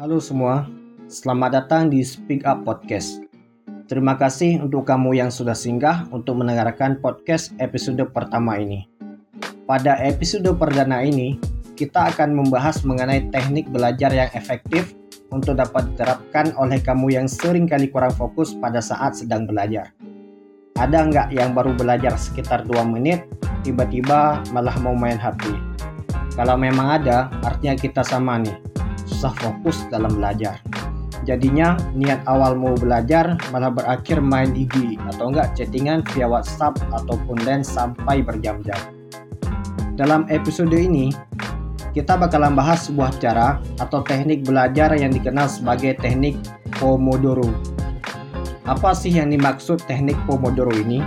Halo semua, selamat datang di Speak Up Podcast. Terima kasih untuk kamu yang sudah singgah untuk mendengarkan podcast episode pertama ini. Pada episode perdana ini, kita akan membahas mengenai teknik belajar yang efektif untuk dapat diterapkan oleh kamu yang sering kali kurang fokus pada saat sedang belajar. Ada nggak yang baru belajar sekitar 2 menit, tiba-tiba malah mau main HP? Kalau memang ada, artinya kita sama nih, susah fokus dalam belajar. Jadinya niat awal mau belajar malah berakhir main IG atau enggak chattingan via WhatsApp ataupun dan sampai berjam-jam. Dalam episode ini, kita bakalan bahas sebuah cara atau teknik belajar yang dikenal sebagai teknik Pomodoro. Apa sih yang dimaksud teknik Pomodoro ini?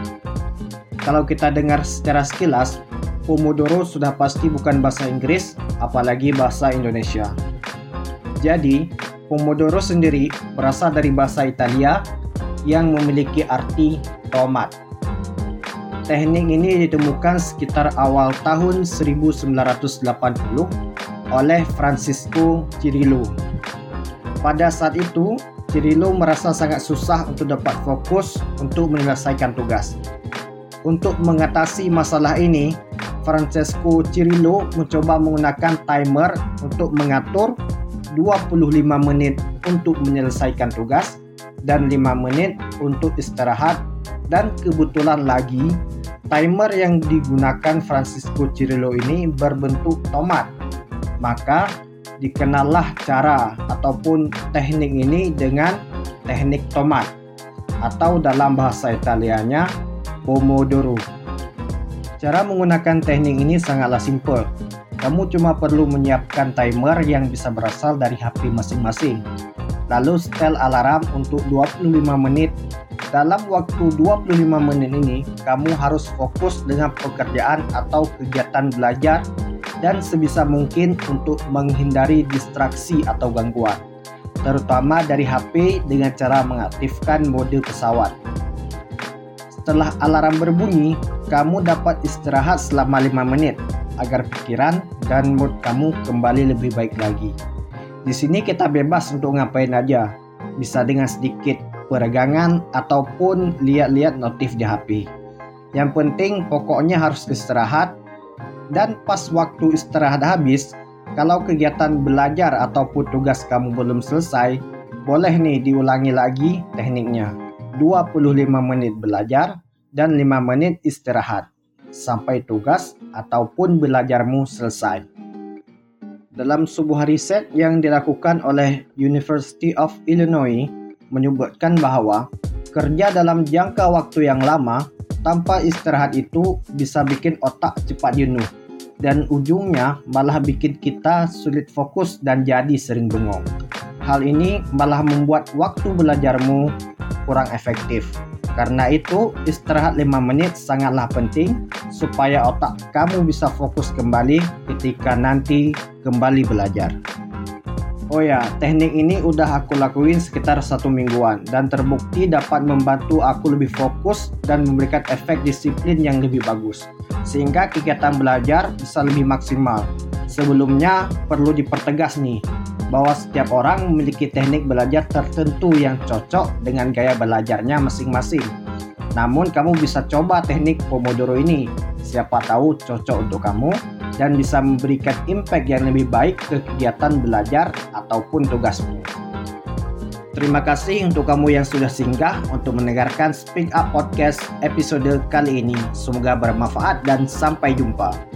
Kalau kita dengar secara sekilas, Pomodoro sudah pasti bukan bahasa Inggris, apalagi bahasa Indonesia. Jadi, Pomodoro sendiri berasal dari bahasa Italia yang memiliki arti tomat. Teknik ini ditemukan sekitar awal tahun 1980 oleh Francisco Cirillo. Pada saat itu, Cirillo merasa sangat susah untuk dapat fokus untuk menyelesaikan tugas. Untuk mengatasi masalah ini, Francesco Cirillo mencoba menggunakan timer untuk mengatur 25 menit untuk menyelesaikan tugas dan 5 menit untuk istirahat dan kebetulan lagi timer yang digunakan Francisco Cirillo ini berbentuk tomat. Maka dikenallah cara ataupun teknik ini dengan teknik tomat atau dalam bahasa Italianya Pomodoro. Cara menggunakan teknik ini sangatlah simpel. Kamu cuma perlu menyiapkan timer yang bisa berasal dari HP masing-masing. Lalu setel alarm untuk 25 menit. Dalam waktu 25 menit ini, kamu harus fokus dengan pekerjaan atau kegiatan belajar dan sebisa mungkin untuk menghindari distraksi atau gangguan, terutama dari HP dengan cara mengaktifkan mode pesawat. Setelah alarm berbunyi, kamu dapat istirahat selama 5 menit agar pikiran dan mood kamu kembali lebih baik lagi. Di sini kita bebas untuk ngapain aja, bisa dengan sedikit peregangan ataupun lihat-lihat notif di HP. Yang penting pokoknya harus istirahat dan pas waktu istirahat habis, kalau kegiatan belajar ataupun tugas kamu belum selesai, boleh nih diulangi lagi tekniknya. 25 menit belajar, dan 5 menit istirahat sampai tugas ataupun belajarmu selesai. Dalam sebuah riset yang dilakukan oleh University of Illinois menyebutkan bahwa kerja dalam jangka waktu yang lama tanpa istirahat itu bisa bikin otak cepat jenuh dan ujungnya malah bikin kita sulit fokus dan jadi sering bengong. Hal ini malah membuat waktu belajarmu kurang efektif. Karena itu, istirahat 5 menit sangatlah penting supaya otak kamu bisa fokus kembali ketika nanti kembali belajar. Oh ya, teknik ini udah aku lakuin sekitar satu mingguan dan terbukti dapat membantu aku lebih fokus dan memberikan efek disiplin yang lebih bagus. Sehingga kegiatan belajar bisa lebih maksimal. Sebelumnya perlu dipertegas nih, bahwa setiap orang memiliki teknik belajar tertentu yang cocok dengan gaya belajarnya masing-masing. Namun kamu bisa coba teknik Pomodoro ini, siapa tahu cocok untuk kamu dan bisa memberikan impact yang lebih baik ke kegiatan belajar ataupun tugasmu. Terima kasih untuk kamu yang sudah singgah untuk mendengarkan Speak Up Podcast episode kali ini. Semoga bermanfaat dan sampai jumpa.